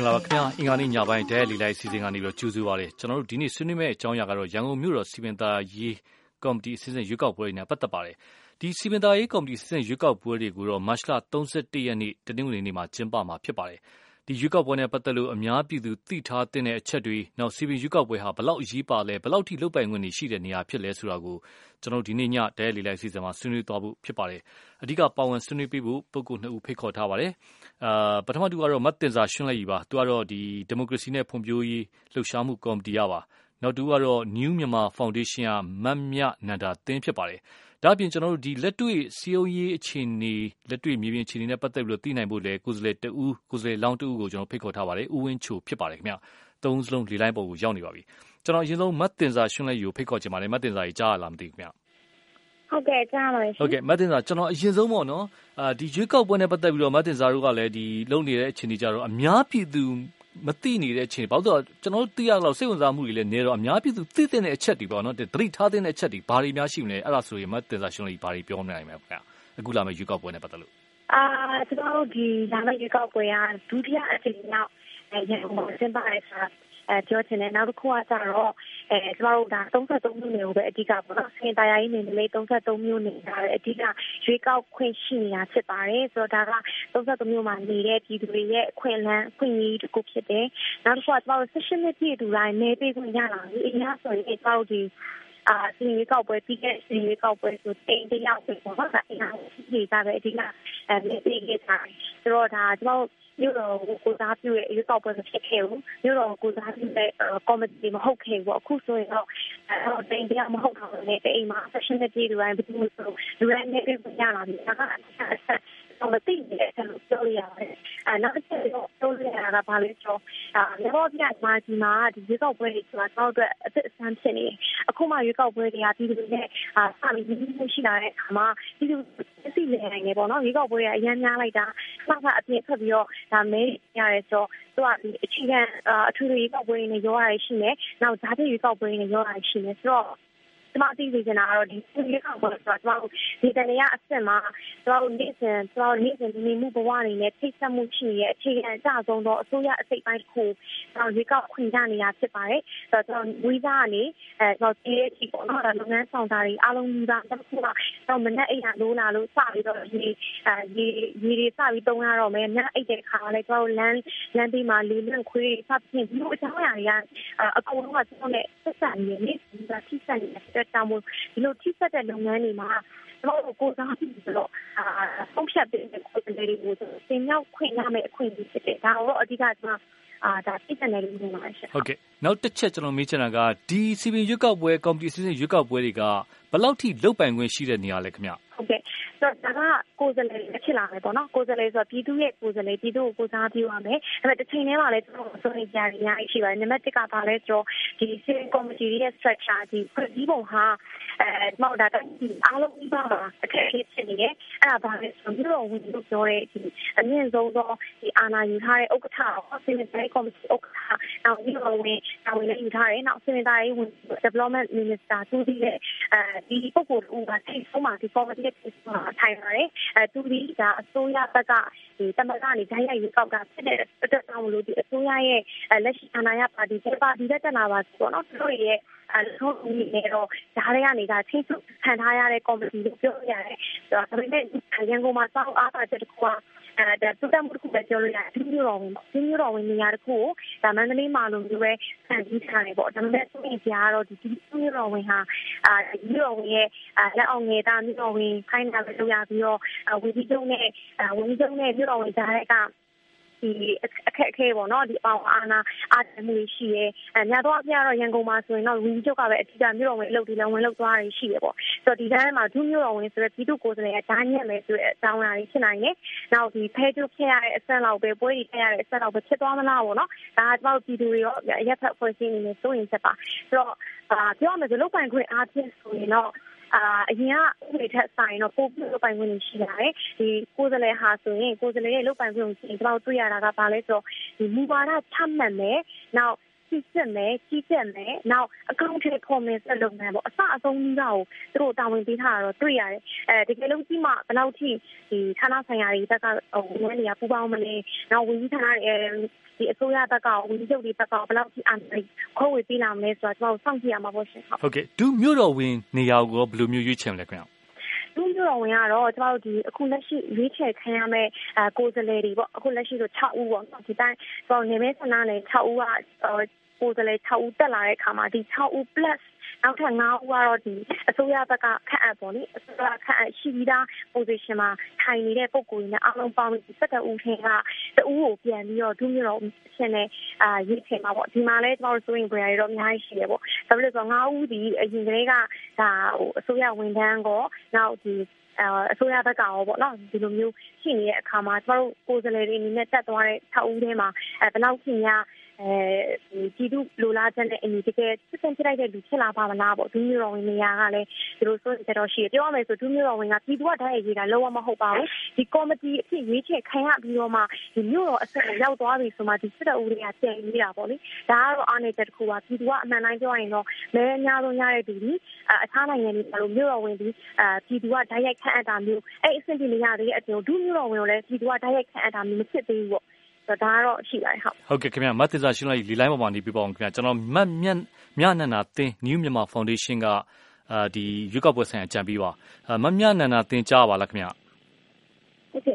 င်္ဂလာပါခင်ဗျာအင်္ဂါနေ့ညပိုင်းဒဲလီလိုက်စီစဉ်ကနေပြီးတော့ကြိုးဆိုပါရစေကျွန်တော်တို့ဒီနေ့ဆွေးနွေးမယ့်အကြောင်းအရာကတော့ရန်ကုန်မြို့တော်စီမံသားရေးကော်မတီအစည်းအဝေးရွေးကောက်ပွဲနဲ့ပတ်သက်ပါတယ်ဒီစီမံသားရေးကော်မတီအစည်းအဝေးရွေးကောက်ပွဲတွေကိုတော့မတ်လ31ရက်နေ့တနင်္ဂနွေနေ့မှာကျင်းပမှာဖြစ်ပါတယ် ဒီရွေးကောက်ပွဲနဲ့ပတ်သက်လို့ အများပြည်သူသိထားတဲ့အချက်တွေနောက်စီပင်ရွေးကောက်ပွဲဟာဘလောက်အရေးပါလဲဘလောက်ထိ လုတ်ပိုင်ခွင့်ရှိတဲ့နေရာဖြစ်လဲဆိုတာကို ကျွန်တော်ဒီနေ့ညဒဲလီလိုက်စီစဉ်မှာ ဆွေးနွေးသွားဖို့ဖြစ်ပါတယ် အဓိက ပါဝင်ဆွေးနွေးပေးဖို့ ပုဂ္ဂိုလ်နှစ်ဦး ဖိတ်ခေါ်ထားပါတယ်အာပထမတူကတော့မတ်တင်စာရှင်းလိုက်ပြီပါ သူကတော့ဒီဒီမိုကရေစီနဲ့ ဖွံ့ဖြိုးရေးလှုပ်ရှားမှုကော်မတီရပါ နောက်တူကတော့ New Myanmar Foundation ကမတ်မြနန္ဒာတင်းဖြစ်ပါတယ် ဒါ့အပြင်ကျွန်တော်တို့ဒီလက်တွေ့စီယုံရေးအခြေအနေ လက်တွေ့မြေပြင်အခြေအနေနဲ့ပတ်သက်ပြီးတော့သိနိုင်ဖို့လေကိုယ်စားလှယ်တဦးကိုယ်စားလှယ်လောင်းတဦးကိုကျွန်တော်ဖိတ်ခေါ်ထားပါတယ် ဦးဝင်းချိုဖြစ်ပါတယ်ခင်ဗျသုံးစလုံး လေလိုင်းပေါ်ကိုရောက်နေပါပြီကျွန်တော်အရင်ဆုံးမတ်တင်စာရှင်းလိုက်ယူဖိတ်ခေါ်ချင်ပါတယ်မတ်တင်စာကြီးကြားရလားမသိဘူးခင်ဗျဟုတ်ကဲ့ ကြားပါရှင်ဟုတ်ကဲ့မတ်တင်စာကျွန်တော် အရင်ဆုံးပေါ့နော်အာဒီရွေးကောက်ပွဲနဲ့ပတ်သက်ပြီးတော့မတ်တင်စာတို့ကလည်းဒီလုံနေတဲ့အခြေအနေကြတော့ အများပြည်သူ မသိနေတဲ့အခြေအနေဘာလို့ဆိုတော့ကျွန်တော်တို့သိရတော့စိတ်ဝင်စားမှုတွေလည်းနေတော့အများပြည်သူသိတဲ့အချက်တွေပေါ့နော်သတိထားတဲ့အချက်တွေဘာတွေများရှိမလဲအဲ့ဒါဆိုရင်မတင်စားရှင်းလို့ဘာတွေပြောနိုင်မလဲခင်ဗျအခုလာမယ့်ရွေးကောက်ပွဲနဲ့ပတ်သက်လို့အာကျွန်တော်တို့ဒီလာမယ့်ရွေးကောက်ပွဲကဒုတိယအကြိမ်မြောက်ရန်ကုန်မှာကျင်းပရတာအဲပြောချင်တယ်နောက်တစ်ခုကကြတော့ အဲကျမတို့ဒါ33မျိုးနေကိုပဲအဓိကပေါ့နော်စင်တရားရေးနေလေ33မျိုးနေတာပဲအဓိကရွေးကောက်ခွင့်ရှိနေတာဖြစ်ပါတယ်ဆိုတော့ဒါက33မျိုးမှာနေတဲ့ပြည်သူတွေရဲ့အခွင့်အလမ်းအခွင့်အရေးတစ်ခုဖြစ်တယ်နောက်တစ်ခုကကျမတို့16နှစ်ပြည့်သူတိုင်းနေပေးခွင့်ရလာပြီအများဆိုရင်ကျမတို့ဒီအာစီရီကောက်ပွဲပြီးခဲ့စီရီကောက်ပွဲဆိုတိန်တယောက်ပဲပေါ့နော်ဒါအင်အားကြီးကြပဲအဓိကအဲပြီးခဲ့တာဆိုတော့ဒါကျမတို့ မြို့တော်ကိုကိုစားပြုရဲ့ရွေးကောက်ပွဲမဖြစ်ခဲ့ဘူးမြို့တော်ကိုစားပြုတဲ့ကော်မတီမဟုတ်ခဲ့ဘူးအခုဆိုရင်တော့အဲတိန်တရားမဟုတ်တော့လည်းအိမ်မှာ session နဲ့ပြည်သူတိုင်းဘယ်လိုဆိုလူတိုင်းနဲ့ပြရလာပြီဒါကအဆက် တော့မသိတဲ့အချက်လို့ပြောရပါတယ်။အဲနောက်တစ်ချက်တော့ပြောရတာကဘာလဲဆိုတော့အာလောပြမာဒီမှာဒီရွေးကောက်ပွဲတွေဆိုတာတော့အတွက်အစ်အဆန်းဖြစ်နေတယ်။အခုမှရွေးကောက်ပွဲတွေကပြည်သူတွေနဲ့အာစပြီးဒီလိုရှိလာတဲ့အခါမှာပြည်သူသိနေနိုင်တယ်ပေါ့နော်။ရွေးကောက်ပွဲကအရင်များလိုက်တာမှတ်အပြည့်ဖက်ပြီးတော့ဒါမဲရတယ်ဆိုတော့သူကဒီအခြေခံအထူးရွေးကောက်ပွဲတွေနဲ့ရောရရှိနေ။နောက်ဓာတ်ရွေးကောက်ပွဲတွေနဲ့ရောရရှိနေဆိုတော့ ကျမသိစေချင်တာကတော့ဒီရွေးကောက်ပွဲဆိုတာကျမတို့ဒီတနေရအဆင့်မှာကျမတို့နေ့စဉ်ကျမတို့နေ့စဉ်နေမှုဘဝတွေနဲ့ထိတ်ဆက်မှုရှိရဲ့အခြေခံအကျဆုံးသောအစိုးရအစိတ်ပိုင်းတစ်ခုကျမတို့ရွေးကောက်ခွင့်ရနေတာဖြစ်ပါတယ်။ဆိုတော့ကျမတို့ဝီဇာကနေအဲကျမတို့ဒီအထိပေါ့နော်ဒါလုပ်ငန်းဆောင်တာတွေအားလုံးကတစ်ခုကတော့မနဲ့အိမ်ရလိုးလာလို့စပြီးတော့ဒီအဲဒီဒီတွေစပြီးတုံးရတော့မယ်။ညအိတ်တဲ့ခါလည်းကျမတို့လမ်းလမ်းဘေးမှာလေလွန့်ခွေးစသဖြင့်ဒီလိုအကြောင်းအရာတွေကအကုန်လုံးကကျမတို့နဲ့ဆက်ဆံနေနေဒီကထိဆက်နေတဲ့အတွက်ကြောင့်မို့ဒီလိုထိဆက်တဲ့လုပ်ငန်းတွေမှာကျွန်တော်တို့ကိုစားပြီးတော့အာပုံဖြတ်တဲ့ကိုယ်တွေတွေကိုသင်ရောက်ခွင့်ရမယ့်အခွင့်အရေးဖြစ်တယ်ဒါတော့အဓိကကျွန်တော်အာဒါသိတဲ့နယ်လို့ပြောပါရှင့်ဟုတ်ကဲ့နောက်တစ်ချက်ကျွန်တော်မေးချင်တာကဒီစီပင်ရွက်ကောက်ပွဲကွန်ပျူတာစစ်ရွက်ကောက်ပွဲတွေကဘယ်လောက်ထိလုတ်ပိုင်ခွင့်ရှိတဲ့နေရာလဲခင်ဗျ ဟုတ်ကဲ့ဆိုတော့ဒါကကိုယ်စားလှယ်ဖြစ်လာမယ်ပေါ့နော်ကိုယ်စားလှယ်ဆိုတော့ပြည်သူရဲ့ကိုယ်စားလှယ်ပြည်သူကိုကိုစားပြုရမယ်ဒါပေမဲ့တစ်ချိန်တည်းမှာလည်းကျွန်တော်ဆိုနေကြရအများကြီးရှိပါတယ်နံပါတ်1ကဘာလဲဆိုတော့ဒီ civil committee ရဲ့ structure ဒီဖွဲ့စည်းပုံဟာအဲမောက်တာဒီအားလုံးပြီးပါမှာအခက်အခဲဖြစ်နေတယ်အဲ့ဒါဘာလဲဆိုတော့မြို့တော်ဝင်လို့ပြောတဲ့ဒီအမြင့်ဆုံးသောဒီအာဏာယူထားတဲ့ဥက္ကဋ္ဌ civil committee ဥက္ကဋ္ဌနောက်မြို့တော်ဝင်တာဝန်လည်းယူထားတယ်နောက် civil ရေးဝင် development minister သူဒီရဲ့အဲဒီပုဂ္ဂိုလ်ဦးကထိတ်ဆုံးမှာဒီ committee ရဲ့ထိုင်ပါတယ်အဲသူဒီကအစိုးရဘက်ကဒီတမကနေဓာတ်ရိုက်ရွေးကောက်တာဖြစ်တဲ့အတွက်ကြောင့်မလို့ဒီအစိုးရရဲ့လက်ရှိအာဏာရပါတီကပါတီတက်လာပါဆိုတော့သူတို့ရဲ့အဲဆုံးနေနေတော့ဓာတ်ရိုက်နေတာချင်းစုခံထားရတဲ့ကော်မတီလို့ပြောရတယ်ဆိုတော့ဒါပေမဲ့ရန်ကုန်မှာစောက်အားပါချက်တစ်ခုကအဲ ဒါသူတမှုတစ်ခုပဲပြောလို့ရတယ်ဒီမျိုးတော်ဝင်ဒီမျိုးတော်ဝင်နေရာတစ်ခုကိုဒါမန္တလေးမှာလိုမျိုးပဲဆန်ပြီးထားတယ်ပေါ့ဒါပေမဲ့သူ့ရဲ့ကြားတော့ဒီဒီမျိုးတော်ဝင်ဟာအာမျိုးတော်ဝင်ရဲ့လက်အောင်ငယ်သားမျိုးတော်ဝင်ခိုင်းတာပဲလုပ်ရပြီးတော့ဝီဒီယိုနဲ့ဝီဒီယိုနဲ့မျိုးတော်ဝင်ကြားတဲ့က ဒီအခက်အခဲပေါ့နော်ဒီအောင်အာနာအားတမှုရှိရဲအဲညတော့အပြတော့ရန်ကုန်မှာဆိုရင်တော့ဝင်းချုပ်ကပဲအထူးကမြို့တော်ဝင်အလုပ်ဒီလည်းဝင်လုပ်သွားရရှိရပေါ့ဆိုတော့ဒီတိုင်းမှာဒုမြို့တော်ဝင်ဆိုတဲ့ပြည်သူကိုယ်စားလှယ်ကဓာညက်မယ်ဆိုတဲ့အကြောင်းအရာတွေဖြစ်နိုင်တယ်နောက်ဒီဖဲကျုပ်ဖြစ်ရတဲ့အဆက်လောက်ပဲပွဲတွေဖြစ်ရတဲ့အဆက်လောက်ပဲဖြစ်သွားမလားပေါ့နော်ဒါကကျွန်တော်ပြည်သူတွေရောရက်ဖက်ဖွဲ့စည်းနေနေစိုးရင်ချက်ပါဆိုတော့ပြောရမယ်ဆိုလုတ်ပိုင်ခွင့်အားဖြင့်ဆိုရင်တော့ အာအရင်ကဥပဒေထက်ဆိုင်တော့ပိုပြီးလုပ်ပိုင်ခွင့်ရှိလာတယ်ဒီကိုယ်စားလှယ်ဟာဆိုရင်ကိုယ်စားလှယ်ရဲ့လုပ်ပိုင်ခွင့်ကိုကျွန်တော်တွေ့ရတာကဘာလဲဆိုတော့ဒီမူဝါဒချမှတ်မယ်နောက် စစ်စစ်မယ်ကြီးကြပ်မယ်နောက်အကောင့်ထဲပေါ်မယ်ဆက်လုပ်မယ်ပေါ့အစအဆုံးကြီးကကိုသူတို့တာဝန်ပေးထားတာတော့တွေ့ရတယ်အဲတကယ်လို့ကြီးမှဘယ်လောက်ထိဒီဌာနဆိုင်ရာတွေဘက်ကဟိုဝန်ထမ်းတွေကပူပေါင်းမလဲနောက်ဝန်ကြီးဌာနတွေဒီအစိုးရဘက်ကဝန်ကြီးချုပ်တွေဘက်ကဘယ်လောက်ထိအာဏာခွဲဝေပေးလာမလဲဆိုတော့ကျွန်တော်စောင့်ကြည့်ရမှာပေါ့ရှင်ဟုတ်ဟုတ်ကဲ့ဒုမြို့တော်ဝင်နေရာကိုဘယ်လိုမျိုးရွေးချယ်မလဲခင်ဗျာဒုမြို့တော်ဝင်ကတော့ကျမတို့ဒီအခုလက်ရှိရွေးချယ်ခံရမဲ့အဲကိုယ်စားလှယ်တွေပေါ့အခုလက်ရှိဆို6ဦးပေါ့နော်ဒီတိုင်းကျွန်တော်နေမဲဆန္ဒနယ်6ဦးက ကိုယ်စားလှယ်6ဦးတက်လာတဲ့အခါမှာဒီ6ဦး plus နောက်ထပ်9ဦးကတော့ဒီအစိုးရဘက်ကခန့်အပ်ပေါ့လေအစိုးရခန့်အပ်ရှိပြီးသား position မှာထိုင်နေတဲ့ပုံကိုယ်နဲ့အားလုံးပေါင်းပြီး17ဦးထင်ကတဦးကိုပြန်ပြီးတော့ဒုမျိုးတော်ရှင်နဲ့အာရေးချင်မှာပေါ့ဒီမှာလဲကျွန်တော်တို့စိုးရင်ကြရတော့အများကြီးရှိတယ်ပေါ့ဒါပေမဲ့ဆို9ဦးဒီအရင်ကလေးကဒါဟိုအစိုးရဝန်ထမ်းကောနောက်ဒီအစိုးရဘက်ကရောပေါ့နော်ဒီလိုမျိုးရှိနေတဲ့အခါမှာကျမတို့ကိုယ်စားလှယ်တွေအနေနဲ့တက်သွားတဲ့6ဦးထဲမှာအဲဘယ်လောက်ခင်များ အဲပြည်သူလိုလားချက်နဲ့အညီတကယ်စစ်စင်ဖြစ်လိုက်တဲ့လူဖြစ်လာပါမလားပေါ့ဒူးမျိုးတော်ဝင်နေရာကလည်းဒီလိုဆိုကြတော့ရှိတယ်ပြောရမယ်ဆိုဒူးမျိုးတော်ဝင်ကပြည်သူကတိုက်ရိုက်ရေးတာလောကမဟုတ်ပါဘူးဒီကော်မတီအဖြစ်ရွေးချယ်ခံရပြီးတော့မှဒီမျိုးတော်အဆက်ကိုရောက်သွားပြီဆိုမှဒီစစ်တပ်ဦးတွေကပြန်ရေးတာပေါ့လေဒါကတော့အားနေချက်တစ်ခုပါပြည်သူကအမှန်တိုင်းပြောရင်တော့မဲအများဆုံးရတဲ့သူဒီအခြားနိုင်ငံတွေလိုမျိုးတော်ဝင်ဒီအာပြည်သူကတိုက်ရိုက်ခံအပ်တာမျိုးအဲ့အဆင့်ပြနေရတဲ့အပြင်ဒူးမျိုးတော်ဝင်ကိုလည်းပြည်သူကတိုက်ရိုက်ခံအပ်တာမျိုးမဖြစ်သေးဘူးပေါ့ ဒါကတော့ရှိပါတယ်ဟုတ်ဟုတ်ကဲ့ခင်ဗျမတ်သစ္စာရှင်းလိုက်လီလိုင်းပေါ်မှာနေပြပါအောင်ခင်ဗျကျွန်တော်မတ်မြတ်မြနန္ဒာသင် New Myanmar Foundation ကအာဒီရွေးကောက်ပွဲဆိုင်ရာကြံပြီးပါမတ်မြနန္ဒာသင်ကြားပါလားခင်ဗျ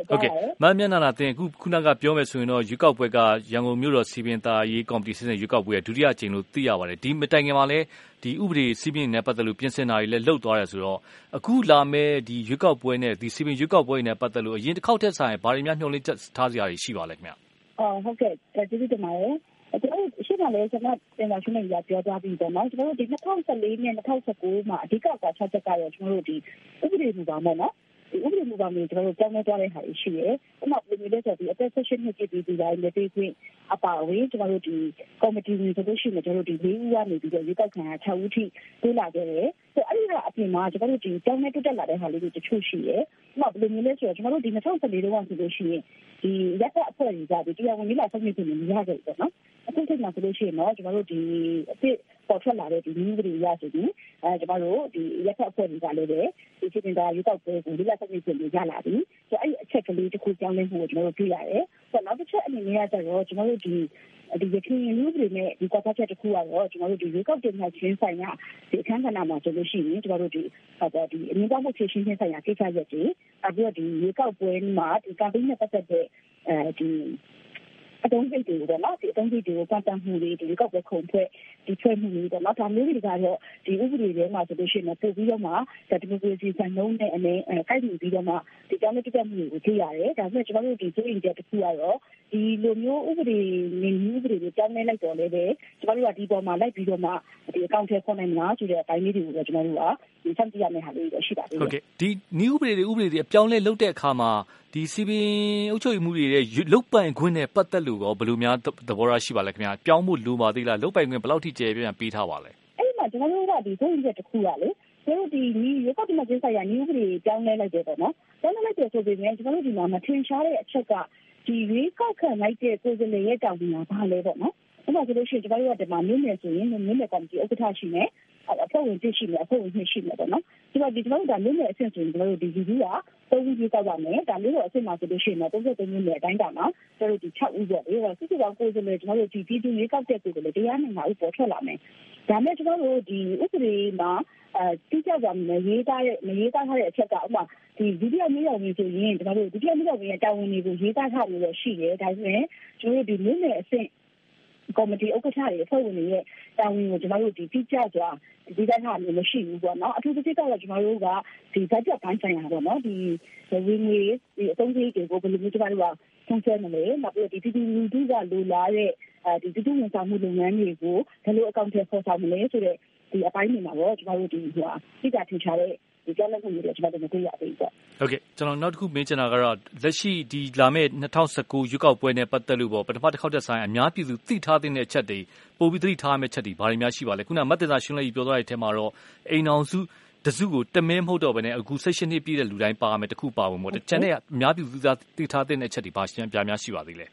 ဟုတ်ကဲ့မတ်မျက်နှာလာတင်အခုခုနကပြောမယ်ဆိုရင်တော့ရွေးကောက်ပွဲကရန်ကုန်မြို့တော်စီပင်သားရေးကော်မတီစစ်စစ်ရွေးကောက်ပွဲရဲ့ဒုတိယအကြိမ်လို့သိရပါတယ်ဒီမတိုင်ခင်မှာလည်းဒီဥပဒေစီပင်နဲ့ပတ်သက်လို့ပြင်ဆင်တာတွေလည်းလှုပ်သွားတယ်ဆိုတော့အခုလာမဲ့ဒီရွေးကောက်ပွဲနဲ့ဒီစီပင်ရွေးကောက်ပွဲနဲ့ပတ်သက်လို့အရင်တစ်ခေါက်ထက်ဆိုင်ဘာတွေများညှို့လင့်ချက်ထားစရာတွေရှိပါလဲခင်ဗျ အော်ဟုတ်ကဲ့ကျေးဇူးတင်ပါတယ်ကျွန်တော်ရှိမှလည်းကျွန်တော်တင်ပါရှင်းနေရပြောသွားပြီပေါ့နော်ကျွန်တော်တို့ဒီ2014နဲ့2019မှာအဓိကကွာချက်ချက်ကတော့ကျွန်တော်တို့ဒီဥပဒေမူပါမို့နော် ဒီဥပဒေမူပါမျိုးကျွန်တော်တို့ကြောင်းနေသွားတဲ့ဟာရှိတယ်။ဥပမာဘယ်လိုလဲဆိုတော့ဒီ attestation နှစ်ကြည့်ပြီးဒီတိုင်းလက်တွေ့ခွင့်အပါအဝင်ကျွန်တော်တို့ဒီ committee တွေဆိုလို့ရှိရင်ကျွန်တော်တို့ဒီ၄ဦးကနေပြီးတော့ရွေးကောက်ခံရ6ဦးထိတိုးလာခဲ့တယ်။ဆိုအဲ့ဒီကအပြင်မှာကျွန်တော်တို့ဒီကြောင်းနေတက်တက်လာတဲ့ဟာလေးတွေတချို့ရှိတယ်။ဥပမာဘယ်လိုမျိုးလဲဆိုတော့ကျွန်တော်တို့ဒီ2014တုန်းကဆိုလို့ရှိရင်ဒီရက်သက်အဖွဲ့တွေကဒီတရားဝင်ကြီးလာဆုံးဖြတ်နေနေရခဲ့တယ်နော်။အခုချိန်မှာဆိုလို့ရှိရင်တော့ကျွန်တော်တို့ဒီအစ် ပေါ်ထွက်လာတဲ့ဒီနည်းတွေရဆိုပြီးအဲကျွန်တော်တို့ဒီရက်သက်အဖွဲ့တွေကလည်းပဲဒီစစ်တင်တာရွေးကောက်ပွဲကိုဒီလက်ဆက်နေပြင်ရလာပြီဆိုအဲ့ဒီအချက်ကလေးတစ်ခုကြောင်းလဲမှုကိုကျွန်တော်တို့တွေ့ရတယ်ဆိုတော့နောက်တစ်ချက်အနေနဲ့ကကျတော့ကျွန်တော်တို့ဒီဒီရခိုင်လူတွေနဲ့ဒီကွာချက်တစ်ခုကတော့ကျွန်တော်တို့ဒီရေကောက်တင်မှချင်းဆိုင်ရာဒီအခန်းကဏ္ဍမှာဆိုလို့ရှိရင်ကျွန်တော်တို့ဒီဟောတော့ဒီအမြင့်ကောက်မှုဖြည့်ရှင်းခြင်းဆိုင်ရာကိစ္စရပ်တွေအခုဒီရေကောက်ပွဲမှာဒီ campaign နဲ့ပတ်သက်တဲ့အဲဒီ အတုံးစိတ်တွေပေါ့နော်ဒီအတုံးစိတ်တွေကိုပတ်သက်မှုတွေဒီကောက်ပဲခုံဖွဲ့ဒီဖွဲ့မှုတွေပေါ့နော်ဒါမျိုးတွေကတော့ဒီဥပဒေတွေမှာဆိုလို့ရှိရင်ပို့ပြီးတော့မှဒါဒီမိုကရေစီစံနှုန်းနဲ့အနေအဲကိုက်ပြီးပြီးတော့မှဒီကြောင်းတက်တက်မှုတွေကိုကြည့်ရတယ်ဒါပေမဲ့ကျွန်တော်တို့ဒီစိုးရင်တဲ့တစ်ခုကတော့ဒီလိုမျိုးဥပဒေနေဥပဒေတွေကြောင်းနေလိုက်တော့လည်းပဲကျွန်တော်တို့ကဒီပေါ်မှာလိုက်ပြီးတော့မှဒီအကောင့်ထဲခေါ်နိုင်မလားဆိုတဲ့အပိုင်းလေးတွေကိုကျွန်တော်တို့ကဒီစမ်းကြည့်ရမယ့်ဟာလေးတွေရှိပါသေးတယ်ဟုတ်ကဲ့ဒီဤဥပဒေတွေဥပဒေတွေအပြောင်းလဲလုပ်တဲ့အခါမှာ ဒီစီပင်အုပ်ချုပ်ရေးမှုတွေရဲ့လုတ်ပိုင်ခွင့်နဲ့ပတ်သက်လို့ရောဘယ်လိုများသဘောထားရှိပါလဲခင်ဗျာပြောင်းဖို့လိုပါသေးလားလုတ်ပိုင်ခွင့်ဘယ်လောက်ထိကျေပြန်ပေးထားပါလဲအဲ့ဒီမှာကျွန်တော်တို့ကဒီဆိုရင်ချက်တစ်ခုကလေကျွန်တော်ဒီဒီရေကောက်ဒီမှာကျင်းဆိုင်ရာ new ဥပဒေပြောင်းလဲလိုက်တယ်ပေါ့နော်ပြောင်းလဲလိုက်တယ်ဆိုပေမဲ့ကျွန်တော်တို့ဒီမှာမထင်ရှားတဲ့အချက်ကဒီရေကောက်ခံလိုက်တဲ့ကိုယ်စားလှယ်ရဲ့တောင်းပန်တာဘာလဲပေါ့နော်အဲ့ဒါဆိုလို့ရှိရင်ကျွန်တော်တို့ကဒီမှာမြို့နယ်ဆိုရင်မြို့နယ်ကော်မတီဥက္ကဋ္ဌရှိမယ် အဖွဲ့ဝင်သိရှိမယ်အဖွဲ့ဝင်နှစ်ရှိမယ်ပေါ့နော်ဒီမှာဒီကျွန်တော်တို့ဒါမြို့နယ်အဆင့်ဆိုရင်ကျွန်တော်တို့ဒီလူကြီးကသုံးဦးကြီးတောက်ပါမယ်ဒါမျိုးတော့အဆင့်မှာဆိုလို့ရှိရင်တော့33မြို့နယ်အတိုင်းတာမှာကျွန်တော်တို့ဒီ6ဦးပေါ့လေဟောစစ်စစ်ကောင်ကိုယ်စားလှယ်ကျွန်တော်တို့ဒီပြည်သူရေးကောက်တဲ့ကိုယ်စားလှယ်တရားနိုင်မှာဥပေါ်ထွက်လာမယ်ဒါမဲ့ကျွန်တော်တို့ဒီဥပဒေမှာအဲတိကျကြမရေးသားတဲ့မရေးသားထားတဲ့အချက်ကဥပမာဒီဒုတိယမြေရောက်ပြီးဆိုရင်ကျွန်တော်တို့ဒုတိယမြေရောက်ပြီးရဲ့တာဝန်တွေကိုရေးသားထားလို့ရရှိတယ်ဒါဆိုရင်ကျွန်တော်တို့ဒီမြို့နယ်အဆင့်ကော်မတီဥက္ကဋ္ဌတွေအဖွဲ့ဝင်တွေရဲ့ တာဝန်ကို ကျွန်တော်တို့ဒီတိကျစွာဒီတိုင်းဟာမျိုးမရှိဘူးပေါ့နော် အထူးသဖြင့်ကတော့ ကျွန်တော်တို့က ဒီ budget ပိုင်းဆိုင်ရာပေါ့နော် ဒီဝင်ငွေဒီအသုံးစရိတ်တွေကို ဘယ်လိုမျိုး ကျွန်တော်တို့က ဆုံးဖြတ်မလဲ နောက်ပြီးဒီပြည်သူလူထုက လိုလားတဲ့အဲဒီပြည်သူဝန်ဆောင်မှု လုပ်ငန်းတွေကို ဘယ်လို အကောင့်ထဲပေါ်ဆောင်မလဲဆိုတဲ့ဒီအပိုင်းတွေမှာတော့ကျွန်တော်တို့ဒီဟိုအတိအကျထင်ရှားတဲ့ ဒီကြောင်းလက်မှုတွေကျွန်တော်တို့မတွေ့ရသေးဘူးပေါ့ဟုတ်ကဲ့ကျွန်တော်နောက်တစ်ခုမေးချင်တာကတော့လက်ရှိဒီလာမယ့်2019ရွေးကောက်ပွဲနဲ့ပတ်သက်လို့ပေါ့ပထမတစ်ခေါက်တက်ဆိုင်အများပြည်သူသိထားတဲ့အချက်တွေပိုပြီးသတိထားမယ့်ချက်တွေဘာတွေများရှိပါလဲခုနမတ်တင်စာရှင်းလင်းပြောသွားတဲ့အထက်မှာတော့အိမ်အောင်စုတစုကိုတမင်းမဟုတ်တော့ဘဲနဲ့အခု16နှစ်ပြည့်တဲ့လူတိုင်းပါမယ်တခုပါဝင်ပေါ့တချန်တဲ့အများပြည်သူသားသိထားတဲ့အချက်တွေဘာရှင်းပြများရှိပါသေးလဲ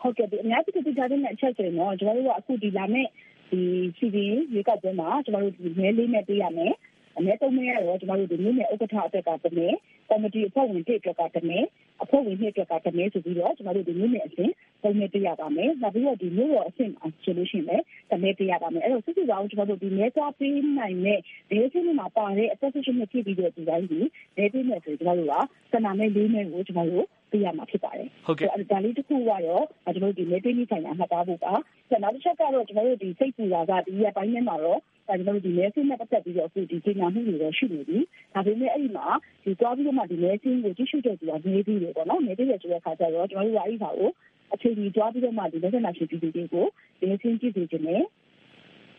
ဟုတ်ကဲ့ဒီအများပြည်သူသိထားတဲ့အချက်တွေတော့ကျွန်တော်တို့ကအခုဒီလာမယ့်ဒီစီပင်ရွေးကောက်ပွဲမှာကျမတို့ဒီမဲလေးနဲ့ပေးရမယ် အမဲသုံးမဲကတော့ကျမတို့ဒီမြို့နယ်ဥက္ကဋ္ဌအတွက်ကတမဲကော်မတီအဖွဲ့ဝင်တစ်အတွက်ကတမဲအဖွဲ့ဝင်နှစ်အတွက်ကတမဲဆိုပြီးတော့ကျမတို့ဒီမြို့နယ်အစဉ် သုံးမဲပေးရပါမယ်နောက်ပြီးတော့ဒီမြို့တော်အဆင့်ဆိုလို့ရှိရင်လည်းတမဲပေးရပါမယ်အဲ့တော့စစ်စစ်ကောင်ကျမတို့ဒီမဲသွားပေးနိုင်တဲ့ဒီအချင်းမှာပါတဲ့အသက်ရှင်နေဖြစ်ပြီးတဲ့ဒီတိုင်းကြီးမဲပေးမယ်ဆိုကျမတို့ကစနာမဲလေးမဲကိုကျမတို့ပေးရမှာဖြစ်ပါတယ်ဟုတ်ကဲ့ဒါလေးတစ်ခုကတော့ကျွန်တော်တို့ဒီမဲပေးနေဆိုင်ရာမှတ်သားဖို့ပါနောက်တစ်ချက်ကတော့ကျွန်တော်တို့ဒီစိတ်ပူတာကဒီရက်ပိုင်းထဲမှာတော့ကျွန်တော်တို့ဒီမဲဆင်းနဲ့ပတ်သက်ပြီးတော့အခုဒီကြေညာမှုတွေတော့ရှိနေပြီဒါပေမဲ့အဲ့ဒီမှာဒီသွားပြီးတော့မှဒီမဲဆင်းကိုကြည့်ရှုတဲ့သူကနေပြီးတယ်ပေါ့နော်နေပြီးရဆိုတဲ့အခါကျတော့ကျွန်တော်တို့ကအဲ့ဒီဟာကို အချိန်ကြီးသွားပြီးတော့မှဒီလက်ဆက်နာရှင်ပြည်သူတွေကိုမဲဆင်းကြည့်စေခြင်းနဲ့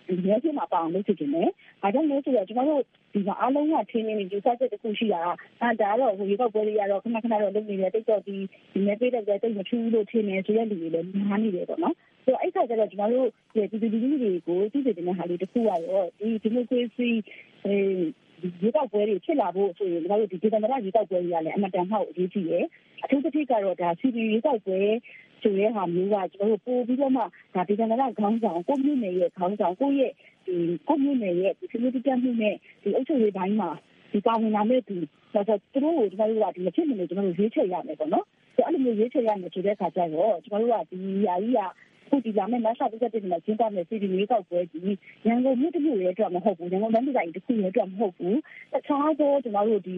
ဒီရဲစမှာပါအောင်လုပ်ချင်တယ်။အဲဒါလို့ဆိုတော့ကျွန်တော်တို့ဒီမှာအားလုံးကထင်းနေနေယူဆချက်တစ်ခုရှိတာအဲဒါတော့ဟိုရေကောက်ပွဲတွေကတော့ခဏခဏတော့လုပ်နေတယ်တိတ်တော့ဒီဒီမဲ့ပေးတဲ့ကြတိတ်မထူးလို့ထင်းနေဆိုတဲ့လူတွေလည်းများနေတယ်ပေါ့နော်။ဆိုတော့အဲ့ခါကျတော့ကျွန်တော်တို့ဒီဒီဒီတွေကိုသိစေတဲ့ဟာလေးတစ်ခုကတော့ဒီဒီမိုကရေစီအဲရေကောက်ပွဲတွေဖြစ်လာဖို့ဆိုရင်ကျွန်တော်တို့ဒီဒေသနာရေကောက်ပွဲတွေကလည်းအမတန်မှအရေးကြီးတယ်။အထူးသဖြင့်ကတော့ဒါစီပီရေကောက်ပွဲ ဆိုရဲဟာမျိုးကကျွန်တော်တို့ပို့ပြီးတော့မှဒါဒေသနာခေါင်းဆောင်ကိုမျိုးနယ်ရဲ့ခေါင်းဆောင်ကိုရဲ့ဒီကိုမျိုးနယ်ရဲ့ဒီ community တက်မှုနဲ့ဒီအုပ်ချုပ်ရေးပိုင်းမှာဒီပါဝင်လာမဲ့သူဆိုတော့သူတို့ကိုကျွန်တော်တို့ကဒီမဖြစ်မနေကျွန်တော်တို့ရွေးချယ်ရမယ်ပေါ့နော်ဆိုအဲ့လိုမျိုးရွေးချယ်ရမယ်ဆိုတဲ့အခါကျတော့ကျွန်တော်တို့ကဒီຢာကြီးက ခုဒီလာမယ့်မတ်လ31ရက်နေ့မှာကျင်းပမယ့်စီဒီလေးကောက်ပွဲဒီရန်ကုန်မြို့တစ်မြို့ရဲ့အတွက်မဟုတ်ဘူးရန်ကုန်တိုင်းဒေသကြီးတစ်ခုရဲ့အတွက်မဟုတ်ဘူးတခြားသောကျွန်တော်တို့ဒီ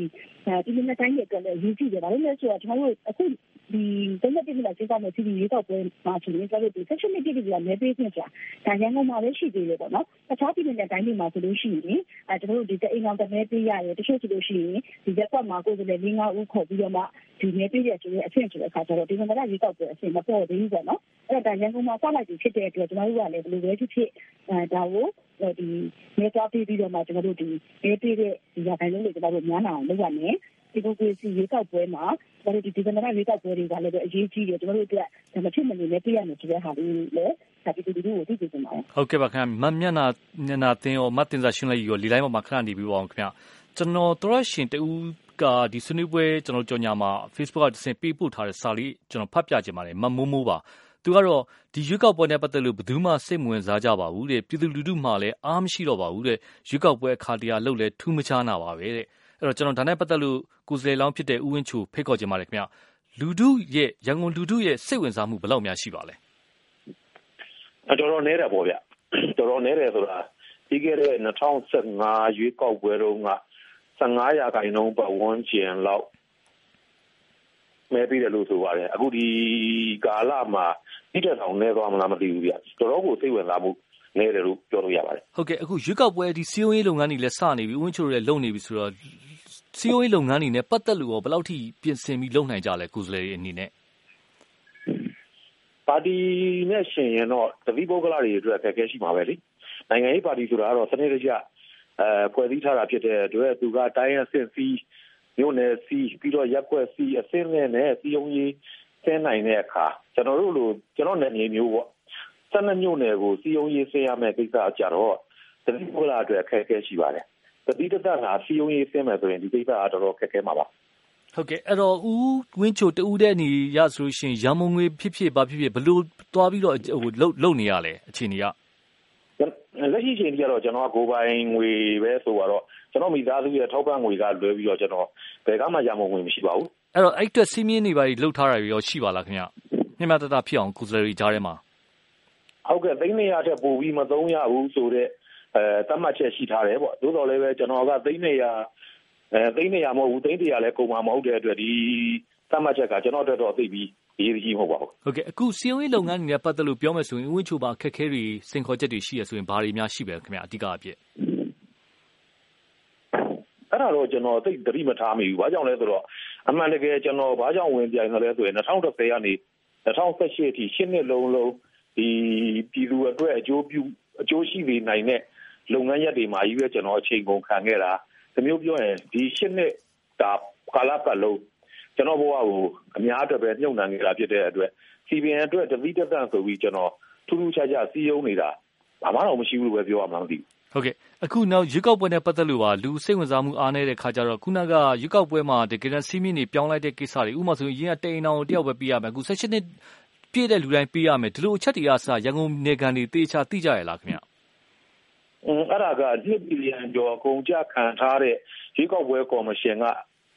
ဒီနေ့တိုင်းရဲ့အတွက်လည်းရည်ကြည့်တယ်ဗါလို့လဲဆိုတော့ကျွန်တော်တို့အခုဒီတနက်ပြည်မှာကျင်းပမယ့်စီဒီရေးတော့ပွဲမှာဆိုရင်ကျတော့ဒီ section 1ပြည်ကလည်းပေးခွင့်ကြာဒါရန်ကုန်မှာလည်းရှိသေးတယ်ပေါ့နော်တခြားပြည်နယ်တိုင်းတွေမှာဆိုလို့ရှိရင်အဲကျွန်တော်တို့ဒီအိမ်အောင်တမဲပေးရတယ်တချို့ဆိုလို့ရှိရင်ဒီရက်ကွက်မှာကိုယ်ကလည်း၄၅ဦးခေါ်ပြီးတော့မှ ဒီမဲပေးရဆိုရင်အဆင့်ဆိုတဲ့အခါကျတော့ဒီကနေ့ရေးတော့ပွဲအဆင့်မပေါ်သေးဘူးပေါ့နော်အဲ့ဒါရန်ကုန်မှာစလိုက်ပြီးဖြစ်တဲ့အတွက်ကျွန်တော်တို့ကလည်းဘယ်လိုပဲဖြစ်ဖြစ်အဲဒါကိုဒီမဲသွားပြီးပြီးတော့မှကျွန်တော်တို့ဒီမဲပေးတဲ့ဒီရခိုင်လုံးတွေကျွန်တော်တို့များနာအောင်လုပ်ရမယ်ဒီမိုကရေစီရေကောက်ပွဲမှာကျွန်တော်တို့ဒီဒီဇင်ဘာရေကောက်ပွဲတွေကလည်းအရေးကြီးတယ်ကျွန်တော်တို့အတွက်ဒါမဖြစ်မနေလည်းပြရမယ်ဆိုတဲ့ဟာလေးလည်းဒါပြည်သူလူထုကိုသိစေချင်ပါတယ်ဟုတ်ကဲ့ပါခင်ဗျမမျက်နာမျက်နာသင်းရောမတင်စာရှင်းလိုက်ရောလီလိုက်မှာခဏနေပြီးပါအောင်ခင်ဗျ ကျွန်တော်တော်ရရှင်တူကဒီဆွေးနွေးပွဲကျွန်တော်ကြော်ညာမှာ Facebook ကတစ်ဆင့် ပေးပို့ထားတဲ့စာလေး ကျွန်တော်ဖတ်ပြခြင်းပါတယ် မမိုးမိုးပါ သူကတော့ ဒီရွေးကောက်ပွဲနဲ့ပတ်သက်လို့ ဘယ်သူမှ စိတ်မဝင်စားကြပါဘူးတဲ့ ပြည်သူလူထုမှလည်း အားမရှိတော့ပါဘူးတဲ့ ရွေးကောက်ပွဲအခါတရားလုပ်လဲထူးမခြားနာပါပဲတဲ့ အဲ့တော့ ကျွန်တော် ဒါနဲ့ပတ်သက်လို့ ကိုယ်စားလှယ်လောင်းဖြစ်တဲ့ ဦးဝင်းချို ဖိတ်ခေါ်ခြင်းပါတယ်ခင်ဗျလူထုရဲ့ရန်ကုန်လူထုရဲ့ စိတ်ဝင်စားမှု ဘယ်လောက်များရှိပါလဲအတော်တော်နဲတယ်ပေါ့ဗျ တော်တော်နဲတယ်ဆိုတာ ပြီးခဲ့တဲ့2015ရွေးကောက်ပွဲတုန်းက 15ရာခိုင်နှုန်းပတ်ဝန်းကျင်လောက်မဲပြီးတယ်လို့ဆိုပါတယ်အခုဒီကာလမှာတိတက်ဆောင်နေသွားမလားမသိဘူးဗျတော်တော်ကိုစိတ်ဝင်စားမှုနေတယ်လို့ပြောလို့ရပါတယ်ဟုတ်ကဲ့အခုရွေးကောက်ပွဲဒီစီယုံရေးလုပ်ငန်းတွေလည်းစနေပြီဝင်းချိုတွေလည်းလုပ်နေပြီဆိုတော့စီယုံရေးလုပ်ငန်းတွေနဲ့ပတ်သက်လို့ရောဘယ်လောက်ထိပြင်ဆင်ပြီးလုပ်နိုင်ကြလဲကိုယ်စားလှယ်တွေအနေနဲ့ပါတီနဲ့ရှင်ရင်တော့တပိပုဂ္ဂလတွေအတွက်အခက်အခဲရှိမှာပဲလေနိုင်ငံရေးပါတီဆိုတာကတော့စနစ်တကျ အဲဖွဲ့စည်းထားတာဖြစ်တဲ့အတွက်သူကတိုင်းအဆင့်စီးမြို့နယ်စီးပြီးတော့ရက်ွက်စီးအဆင့်နဲ့နဲ့စီယုံရေးဆင်းနိုင်တဲ့အခါကျွန်တော်တို့လိုကျွန်တော်နယ်မြေမျိုးပေါ့ဆက်နှစ်မြို့နယ်ကိုစီယုံရေးဆင်းရမယ့်ကိစ္စအကြတော့တတိပုဂ္ဂလအတွက်အခက်အခဲရှိပါတယ်တတိတသက်လာစီယုံရေးဆင်းမယ်ဆိုရင်ဒီကိစ္စအတော်တော်ခက်ခဲမှာပါဟုတ်ကဲ့အဲ့တော့ဦးဝင်းချိုတူတဲ့အနေရဆိုလို့ရှိရင်ရမုံငွေဖြစ်ဖြစ်ဘာဖြစ်ဖြစ်ဘလို့သွားပြီးတော့ဟိုလုံလုံနေရလဲအခြေအနေက လက်ရှိအချိန်ကြီးကတော့ကျွန်တော်ကကိုပိုင်ငွေပဲဆိုတော့ကျွန်တော်မိသားစုရဲ့ထောက်ပံ့ငွေကလွဲပြီးတော့ကျွန်တော်ဘယ်ကမှရမုံငွေမရှိပါဘူးအဲ့တော့အဲ့အတွက်စီးမြင်းနေပါလှုပ်ထားတာရောရှိပါလားခင်ဗျမြမတတဖြစ်အောင်ကုစလရီကြားထဲမှာဟုတ်ကဲ့သိန်းနေရတဲ့ပို့ပြီးမသုံးရဘူးဆိုတော့အဲတတ်မှတ်ချက်ရှိထားတယ်ပေါ့သို့တော်လည်းပဲကျွန်တော်ကသိန်းနေရအဲသိန်းနေရမဟုတ်ဘူးသိန်းတရာလည်းကုန်မှာမဟုတ်တဲ့အတွက်ဒီတတ်မှတ်ချက်ကကျွန်တော်အတွက်တော့သိပြီး ရေးကြီးမဟုတ်ပါဘူး ဟုတ်ကဲ့ အခုစီယုံရေးလုပ်ငန်းတွေနဲ့ပတ်သက်လို့ ပြောမယ်ဆိုရင်ဝင်းချိုပါခက်ခဲတွေစင်ခေါ်ချက်တွေရှိရဆိုရင် ဘာတွေများရှိပဲခင်ဗျ အဓိကအဖြစ်အဲ့ဒါတော့ ကျွန်တော် သိသတိမထားမိဘူး။ဘာကြောင့်လဲဆိုတော့ အမှန်တကယ် ကျွန်တော် ဘာကြောင့်ဝင်ပြိုင်လဲဆိုရင်2010ကနေ2018အထိရှင်းနှစ်လုံးလုံးဒီပြည်သူအတွက် အကျိုးပြုအကျိုးရှိနေနိုင်တဲ့ လုပ်ငန်းရပ်တွေမှာကြီးပဲ ကျွန်တော် အချိန်ကုန်ခံခဲ့တာဒီမျိုးပြောရင် ဒီရှင်းနှစ်ဒါကာလပတ်လုံး ကျွန်တော်ဘဝကိုအများအတွက်ပဲညှို့နှံနေတာဖြစ်တဲ့အတွက် CBN အတွက်တတိတသန့်ဆိုပြီးကျွန်တော်ထူးထူးခြားခြားစီးရုံးနေတာဘာမှတော့မရှိဘူးလို့ပဲပြောရမှာမသိဘူးဟုတ်ကဲ့အခုနောက်ရွေးကောက်ပွဲနဲ့ပတ်သက်လို့ပါလူစိတ်ဝင်စားမှုအားနည်းတဲ့ခါကျတော့ခုနကရွေးကောက်ပွဲမှာတကယ်တမ်းစီးမင်းတွေပြောင်းလိုက်တဲ့ကိစ္စတွေဥပမာဆိုရင်အရင်ကတိန်အောင်တယောက်ပဲပြရမယ်အခု16နှစ်ပြည့်တဲ့လူတိုင်းပေးရမယ်ဒီလိုအချက်တွေအစရန်ကုန်နေကန်တွေတေချာသိကြရလားခင်ဗျအဲ့ဒါကနှစ်ဘီလီယံကျော်အကုန်ကြခံထားတဲ့ရွေးကောက်ပွဲကော်မရှင်က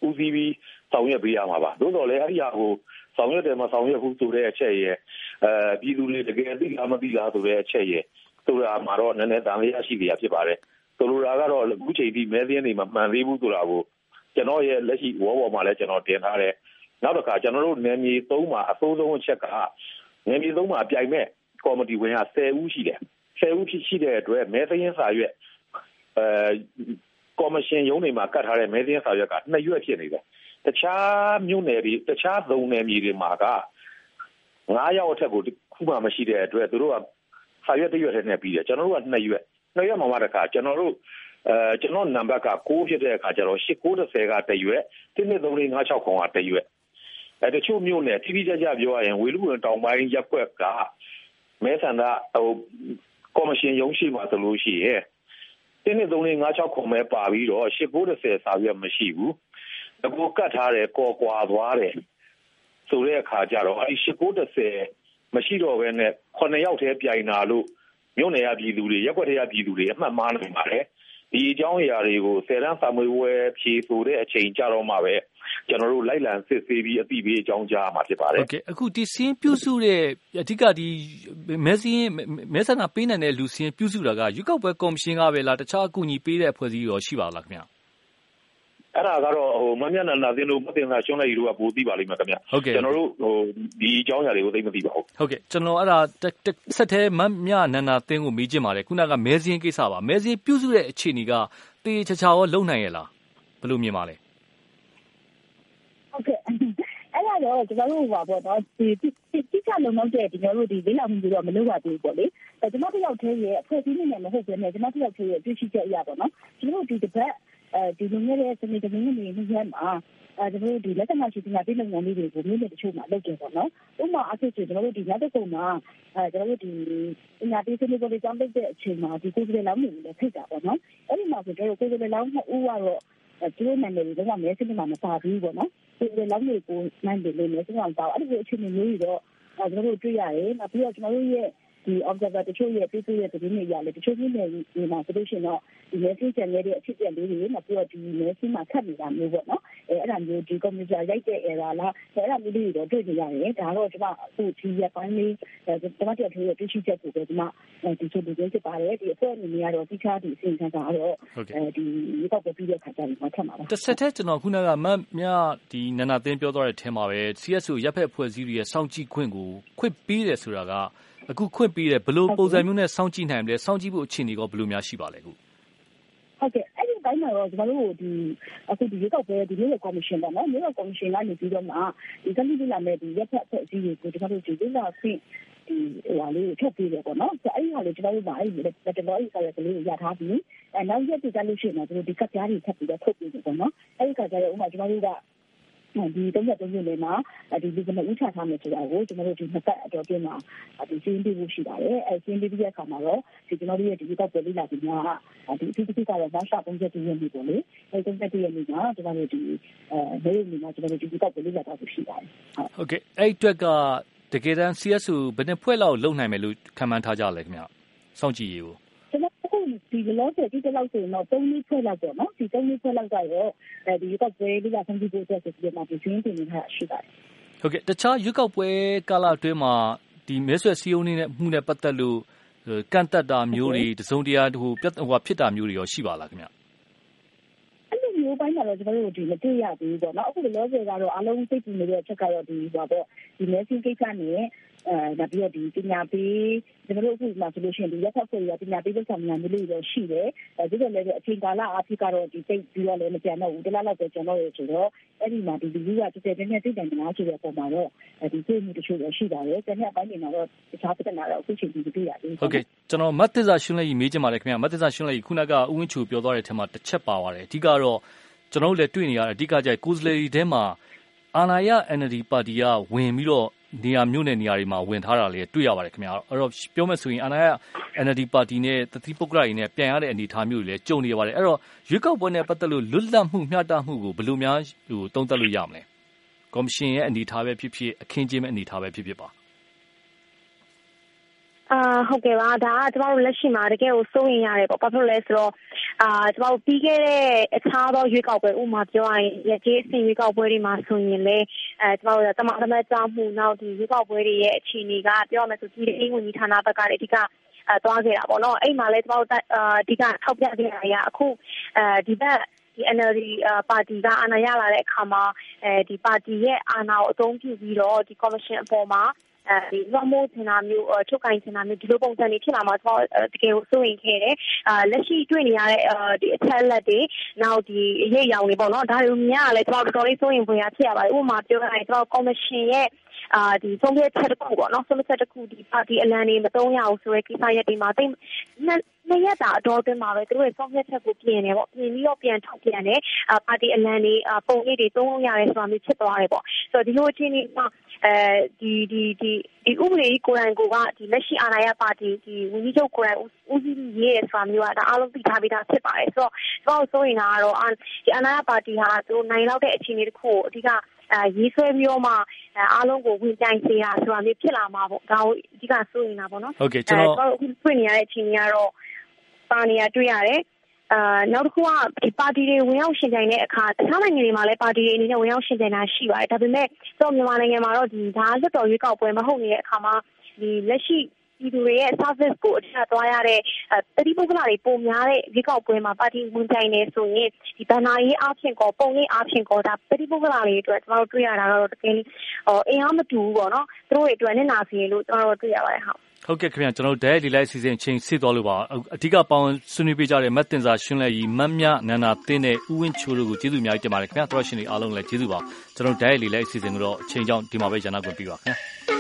ဦးစီးပြီး ဆောင်ရွက်ပေးရမှာပါသို့တော်လည်းအဲ့ဒီဟာကိုဆောင်ရွက်တယ်မဆောင်ရွက်ဘူးဆိုတဲ့အချက်ရဲ့အဲပြည်သူတွေတကယ်သိလားမသိလားဆိုတဲ့အချက်ရဲ့ဆိုတာမှာတော့နည်းနည်းတန်လျာရှိနေရဖြစ်ပါတယ်ဆိုလိုတာကတော့အခုချိန်ထိမဲသင်းတွေမှာမှန်သေးဘူးဆိုတာကိုကျွန်တော်ရဲ့လက်ရှိဝေါ်ပေါ်မှာလည်းကျွန်တော်တင်ထားတယ်နောက်တစ်ခါကျွန်တော်တို့နယ်မြေ၃မှာအစိုးဆုံးအချက်ကနယ်မြေ၃မှာအပြိုင်မဲ့ကော်မတီဝင်က10ဦးရှိတယ်10ဦးဖြစ်ရှိတဲ့အတွက်မဲသင်းစာရွက်အဲကော်မရှင်ရုံးတွေမှာကတ်ထားတဲ့မဲသင်းစာရွက်ကနှစ်ရွက်ဖြစ်နေတယ် တခြားမြို့နယ်တွေတခြားသုံးနယ်မြေတွေမှာက9ရောက်အထက်ကိုခုမှမရှိတဲ့အတွက်သူတို့ကစာရွက်တစ်ရွက်တည်းနဲ့ပြီးတယ်ကျွန်တော်တို့ကနှစ်ရွက်နှစ်ရွက်မှာမှတခါကျွန်တော်တို့အဲကျွန်တော်နံပါတ်က6ဖြစ်တဲ့အခါကျတော့8930ကတရွက်12356ခေါင်ကတရွက်အဲတချို့မြို့နယ်တိတိကျကျပြောရရင်ဝေလူဝင်တောင်ပိုင်းရက်ွက်ကမဲဆန္ဒဟိုကော်မရှင်ရုံးရှိမှာဆိုလို့ရှိရင်12356ခေါင်မဲပါပြီးတော့8930စာရွက်မရှိဘူး အကူကတ်ထားတယ်ကော်ကွာသွားတယ်ဆိုတဲ့အခါကျတော့အဲဒီ8930မရှိတော့ဘဲနဲ့9ယောက်တည်းပြိုင်တာလို့မြို့နယ်ရပြည်သူတွေရက်ွက်တွေကပြည်သူတွေအမှတ်မှားနိုင်ပါတယ်ဒီအကြောင်းအရာတွေကိုဆယ်တန်းစာမွေးဝဲဖြေဆိုတဲ့အချိန်ကြတော့မှပဲကျွန်တော်တို့လိုက်လံစစ်ဆေးပြီးအသိပေးအကြောင်းကြားမှာဖြစ်ပါတယ်ဟုတ်ကဲ့အခုဒီစင်းပြုစုတဲ့အဓိကဒီမဲစင်းမဲဆန္ဒပေးနိုင်တဲ့လူစင်းပြုစုတာကရွေးကောက်ပွဲကော်မရှင်ကပဲလားတခြားအကူအညီပေးတဲ့အဖွဲ့အစည်းရောရှိပါလားခင်ဗျာ အဲ့ဒါကတော့ဟိုမမျက်နှာနာသင်တို့မတင်တာရှုံးလိုက်ယူတော့ပိုသိပါလိမ့်မယ်ခင်ဗျဟုတ်ကဲ့ကျွန်တော်တို့ဟိုဒီအကြောင်းအရာတွေကိုသိမသိပါဘူးဟုတ်ကဲ့ကျွန်တော်အဲ့ဒါဆက်သေးမမျက်နှာနာသင်ကိုမေးချင်ပါတယ်ခုနကမဲစင်းကိစ္စပါမဲစင်းပြုစုတဲ့အခြေအနေကတေးချာချာရောလုံနိုင်ရလားဘယ်လိုမြင်ပါလဲဟုတ်ကဲ့အဲ့ဒါတော့ကျွန်တော်တို့ဟိုပါပေါ့နော်ဒီတိကျလုံလောက်တဲ့ကျွန်တော်တို့ဒီလေးလာမှုတွေတော့မလုပ်ရသေးဘူးပေါ့လေအဲကျွန်တော်တယောက်တည်းရဲ့အဖွဲ့အစည်းနဲ့မဟုတ်ဘဲနဲ့ကျွန်တော်တယောက်တည်းရဲ့တွေ့ရှိချက်အရာပေါ့နော်ကျွန်တော်တို့ဒီတစ်ပတ် အဲဒီလူငယ်ရဲ့စနေတမင်းနေနေရက်မှာအဲကျွန်တော်တို့ဒီလက်ထက်မှာရှိတဲ့ပြည်လုံငန်းလေးတွေကိုမြို့နယ်တချို့မှာလုပ်ကြပေါ့နော်။ဥပမာအဖြစ်ဆိုကျွန်တော်တို့ဒီညတကုံမှာအဲကျွန်တော်တို့ဒီပညာပေးစနစ်ပေါ်ကြောင်းလုပ်တဲ့အချိန်မှာဒီကိုယ်စလဲလောင်းနေလည်းဖိတ်တာပေါ့နော်။အဲ့ဒီမှာဆိုကျွန်တော်တို့ကိုယ်စလဲလောင်းနှစ်ဦးကတော့သူတို့နာမည်တွေတော့မဲစနစ်မှာမပါဘူးပေါ့နော်။ကိုယ်စလဲလောင်းတွေကိုနိုင်တယ်လို့လည်းကျွန်တော်တောက်အဲ့ဒီအချိန်မျိုးကြီးတော့ကျွန်တော်တို့တွေ့ရတယ်။နောက်ပြီးတော့ကျွန်တော်တို့ရဲ့ ဒီ observer တချို့ရဲ့ပြည့်စုံတဲ့သတင်းတွေရလေတချို့ပြည်နယ်တွေမှာဆိုလို့ရှိရင်တော့ဒီမဲဆင်းကြံရတဲ့အဖြစ်အပျက်လေးတွေနောက်ပြီးတော့ဒီမဲဆင်းမှာခတ်နေတာမျိုးပေါ့နော်အဲအဲ့ဒါမျိုးဒီ computer ရိုက်တဲ့ error လားအဲ့ဒါမျိုးတွေတော့တွေ့နေရတယ်ဒါတော့ကျွန်မအခုဒီရက်ပိုင်းလေးကျွန်မတို့ထိုးရတွေ့ရှိချက်ကိုပဲကျွန်မဒီချို့ဒီဖြစ်ပါတယ်ဒီအဖွဲ့အနေနဲ့ကတော့တိကျဒီအစီအစဉ်ကတော့အဲဒီရေကောက်ပြီးတဲ့ခါကျရင်မှထပ်မှာပါတစ်ဆက်တည်းကျွန်တော်ခုနကမတ်မြဒီနန္နာသင်းပြောသွားတဲ့ထဲမှာပဲ CSO ရပ်ဖက်အဖွဲ့အစည်းတွေရဲ့စောင့်ကြည့်ခွင့်ကိုခွင့်ပေးတယ်ဆိုတာက အခုခွင့်ပေးတယ် ဘယ်လိုပုံစံမျိုးနဲ့ စောင့်ကြည့်နိုင်မလဲ စောင့်ကြည့်ဖို့ အခြေအနေကဘယ်လိုများ ရှိပါလဲအခုဟုတ်ကဲ့ အဲ့ဒီတိုင်းမှာတော့ ကျွန်တော်တို့ဒီအခုဒီရေကောက်ပဲဒီမျိုးကော်မရှင်ပေါ့နော်မျိုးကော်မရှင်ကနေပြီးတော့မှဒီကနေ့လာမဲ့ဒီရက်ဖက်အဖွဲ့အစည်းတွေကိုကျွန်တော်တို့ဒီဒေသခွင့်ဒီဟိုဟာလေးထပ်ပြီးတယ်ပေါ့နော်။အဲ့ဒီဟာလေး ကျွန်တော်တို့ကအဲ့ဒီလက်တော်ကြီးဆိုရကလေးကိုရထားပြီးအဲနောက်ရက်ဒီကလို့ရှိရင်တော့ဒီကပ်ပြားတွေ ထပ်ပြီးတော့ ထုတ်ပြီးတယ်ပေါ့နော်။အဲ့ဒီခါကျတော့ဥမာကျွ န်တော်တို့ကဒီ33မြို့နယ်မှာဒီဒီကနေ့ဥချထားမယ်ဆိုတာကိုကျွန်တော်တို့ဒီနှစ်ပတ်အတော်ပြင်းမှာဒီစီးရင်ပြဖို့ရှိပါတယ်အဲစီးရင်ပြတဲ့အခါမှာတော့ဒီကျွန်တော်တို့ရဲ့ဒီကောက်ပွဲလေးလာပြီးမှာဒီအထူးသဖြင့်ကတော့ဘာသာပုံစံတည်ရနေပေါ့လေအဲ33ရက်နေ့မှာကျွန်တော်တို့ဒီအဲနေ့နေ့မှာကျွန်တော်တို့ဒီကောက်ပွဲလေးလာတော့ရှိပါတယ်ဟုတ်ကဲ့အဲ့အတွက်ကတကယ်တမ်း CSU ဘယ်နှစ်ဖွဲ့လောက်လုံနိုင်မယ်လို့ခံမှန်းထားကြလဲခင်ဗျစောင့်ကြည့်ရေးကို ဒီလောဆယ်ဒီလောက်ဆိုရင်တော့၃နှစ်ဖွဲ့လောက်ပေါ့နော်ဒီ၃နှစ်ဖွဲ့လောက်ကတော့အဲဒီရွက်ပွဲလေးကဆန်းကြည့်ဖို့အတွက်ဆိုပြီးတော့ဒီစင်းတင်နေတာရှိပါတယ်ဟုတ်ကဲ့တခြားရွက်ကောက်ပွဲကာလအတွင်းမှာဒီမဲဆွယ်စည်းရုံးနေတဲ့မှုနဲ့ပတ်သက်လို့ကန့်တက်တာမျိုးတွေတစုံတရာဟိုပြတ်ဟိုဖြစ်တာမျိုးတွေရောရှိပါလားခင်ဗျအဲ့လိုမျိုးပိုင်းမှာတော့ကျွန်တော်တို့ဒီမတွေ့ရဘူးပေါ့နော်အခုလောဆယ်ကတော့အားလုံးသိကြည့်နေတဲ့အချက်ကတော့ဒီဟိုပေါ့ဒီမဲဆင်းကိစ္စနဲ့ အဲနောက်ပြီးတော့ဒီပညာပေးကျွန်တော်တို့အခုမှဆိုလို့ရှိရင်ဒီရက်ဖက်ဖွဲ့ရပညာပေးလုပ်ဆောင်များမျိုးလေးတွေရှိတယ်အဲဒီတော့လည်းအချိန်ကာလအဖြစ်ကတော့ဒီတိတ်ပြီးတော့လည်းမကြံတော့ဘူးတလားလောက်ပဲကျန်တော့ရဆိုတော့အဲ့ဒီမှာဒီလူကတကယ်တည်းနဲ့သိတယ်မလားဆိုတဲ့ပုံမှာတော့ဒီသိမှုတချို့လည်းရှိပါတယ်။တနည်းအပိုင်းတွေမှာတော့တခြားပြဿနာတော့အခုချိန်ထိမတွေ့ရသေးဘူး။ဟုတ်ကဲ့ကျွန်တော်မတ်သစ္စာရှင်းလိုက်မေးချင်ပါတယ်ခင်ဗျာမတ်သစ္စာရှင်းလိုက်ခုနကဥဝင်းချူပြောသွားတဲ့အထက်မှာတစ်ချက်ပါပါတယ်အဓိကတော့ကျွန်တော်တို့လည်းတွေ့နေရတဲ့အဓိကကြိုက်ကိုယ်စားလှယ်တွေထဲမှာအာဏာရ NLD ပါတီကဝင်ပြီးတော့ နေရာမြို့နယ်နေရာတွေမှာ ဝင်ထားတာလည်း တွေ့ရပါတယ်ခင်ဗျာအဲ့တော့ ပြောမယ်ဆိုရင် အာဏာရ NLD ပါတီနဲ့တတိပုဂ္ဂလတွေနဲ့ ပြန်ရတဲ့ အနေအထားမျိုးတွေလည်း ကြုံနေရပါတယ် အဲ့တော့ ရွေးကောက်ပွဲနဲ့ ပတ်သက်လို့ လွတ်လပ်မှု မျှတမှုကို ဘယ်လိုများဟိုတုံ့တက်လို့ ရမလဲ ကော်မရှင်ရဲ့ အနေအထားပဲဖြစ်ဖြစ် အခင်းကျင်းမဲ့အနေအထားပဲဖြစ်ဖြစ်ပါ အာဟုတ်ကဲ့ပါဒါကကျမတို့လက်ရှိမှာတကယ်ကိုစိုးရင်ရတယ်ပေါ့ဘာဖြစ်လို့လဲဆိုတော့အာကျမတို့ပြီးခဲ့တဲ့အခြားသောရွေးကောက်ပွဲဥမာပြောရရင်ရကြီးအစင်ရွေးကောက်ပွဲတွေမှာဆိုရင်လေအဲကျမတို့တမန်တမန်ကြောင်းမှုနောက်ဒီရွေးကောက်ပွဲတွေရဲ့အခြေအနေကပြောရမယ်ဆိုဒီအင်ဝင်ကြီးဌာနဘက်ကလည်းအဓိကအဲသွားခဲ့တာပေါ့နော်အဲ့မှာလည်းကျမတို့အဓိကထောက်ပြခဲ့တာကအခုအဲဒီဘက်ဒီ NLD ပါတီကအာဏာရလာတဲ့အခါမှာအဲဒီပါတီရဲ့အာဏာကိုအသုံးပြုပြီးတော့ဒီ commission အပေါ်မှာ အဲဒီလွှမ်းမိုးချင်တာမျိုးထုတ်ကင်ချင်တာမျိုးဒီလိုပုံစံတွေဖြစ်လာမှာကျွန်တော်တကယ်ကိုစိုးရင်ခဲ့တယ်အာလက်ရှိတွေ့နေရတဲ့ဒီအချက်လက်တွေနောက်ဒီအရေးရောင်တွေပေါ့နော်ဒါတွေကိုမြင်ရလဲကျွန်တော်တော်တော်လေးစိုးရင်ဖွယ်ရဖြစ်ရပါတယ်ဥပမာပြောရရင်ကျွန်တော် commission ရဲ့ အာဒီဆုံးဖြတ်ချက်တစ်ခုပေါ့နော်ဆုံးဖြတ်ချက်တစ်ခုဒီပါတီအလံတွေမတုံးရအောင်ဆိုရဲကိစ္စရက်တွေမှာတိတ်နှစ်ရက်တာအတော်အတွင်းမှာပဲသူတို့ရဲ့ဆုံးဖြတ်ချက်ကိုပြင်နေပေါ့ပြင်ပြီးတော့ပြန်ထုတ်ပြန်တယ်အာပါတီအလံတွေပုံရိပ်တွေသုံးလို့ရတယ်ဆိုတာမျိုးဖြစ်သွားတယ်ပေါ့ဆိုတော့ဒီလိုအခြေအနေမှာအဲဒီဒီဒီဒီဥပဒေကြီးကိုယ်တိုင်ကိုကဒီလက်ရှိအာဏာရပါတီဒီဝန်ကြီးချုပ်ကိုယ်တိုင်ဦးစီးရေးရဆိုတာမျိုးကဒါအားလုံးသိထားပြီးသားဖြစ်ပါတယ်ဆိုတော့ကျွန်တော်ဆိုရင်ကတော့ဒီအာဏာရပါတီဟာသူနိုင်လောက်တဲ့အခြေအနေတစ်ခုကိုအဓိကအဲ ရေးဆွဲပြီးတော့မှအားလုံးကိုဝင်ပြိုင်စေတာဆိုတာမျိုးဖြစ်လာမှာပေါ့ဒါကိုအဓိကစိုးရင်တာပေါ့နော်ဟုတ်ကဲ့ကျွန်တော်အခုတွေ့နေရတဲ့အခြေအနေကတော့ပါနေရတွေ့ရတယ်အာနောက်တစ်ခုကဒီပါတီတွေဝင်ရောက်ရှင်ပြိုင်တဲ့အခါတခြားနိုင်ငံတွေမှာလည်းပါတီတွေအနေနဲ့ဝင်ရောက်ရှင်ပြိုင်တာရှိပါတယ်ဒါပေမဲ့ကျွန်တော်မြန်မာနိုင်ငံမှာတော့ဒီဒါလွတ်တော်ရွေးကောက်ပွဲမဟုတ်နေတဲ့အခါမှာဒီလက်ရှိ ပြည်သူတွေရဲ့ service ကိုအထက်သွားရတဲ့တတိပုဂ္ဂလတွေပုံများတဲ့ရွေးကောက်ပွဲမှာ ပါတီဝင်ပြိုင်နေဆိုရင်ဒီဗန်နာရေးအဖြစ်ကော ပုံရေးအဖြစ်ကောဒါတတိပုဂ္ဂလတွေအတွက် ကျွန်တော်တို့တွေ့ရတာတော့ တကယ်ဟိုအင်အားမတူဘူးပေါ့နော် သူတို့တွေအတွက်နဲ့နာစီလို့ ကျွန်တော်တို့တွေ့ရပါတယ် ဟုတ်ဟုတ်ကဲ့ခင်ဗျာကျွန်တော်တို့ဒဲဒီလိုက်စီစဉ်ချင်းဆစ်သွားလို့ပါ အဓိကပေါင်းဆွေးနွေးပေးကြတဲ့မတ်တင်စာရှင်းလက်ကြီးမတ်မြနန္ဒာတင်းနဲ့ဥဝင်းချိုးတို့ကို ကျေးဇူးအများကြီးတင်ပါတယ်ခင်ဗျာသရရှင်တွေအားလုံးလည်း ကျေးဇူးပါ ကျွန်တော်ဒဲဒီလိုက်စီစဉ်ကတော့ အချိန်ကြောင်းဒီမှာပဲရန်နာခွင့်ပြုပါခင်ဗျာ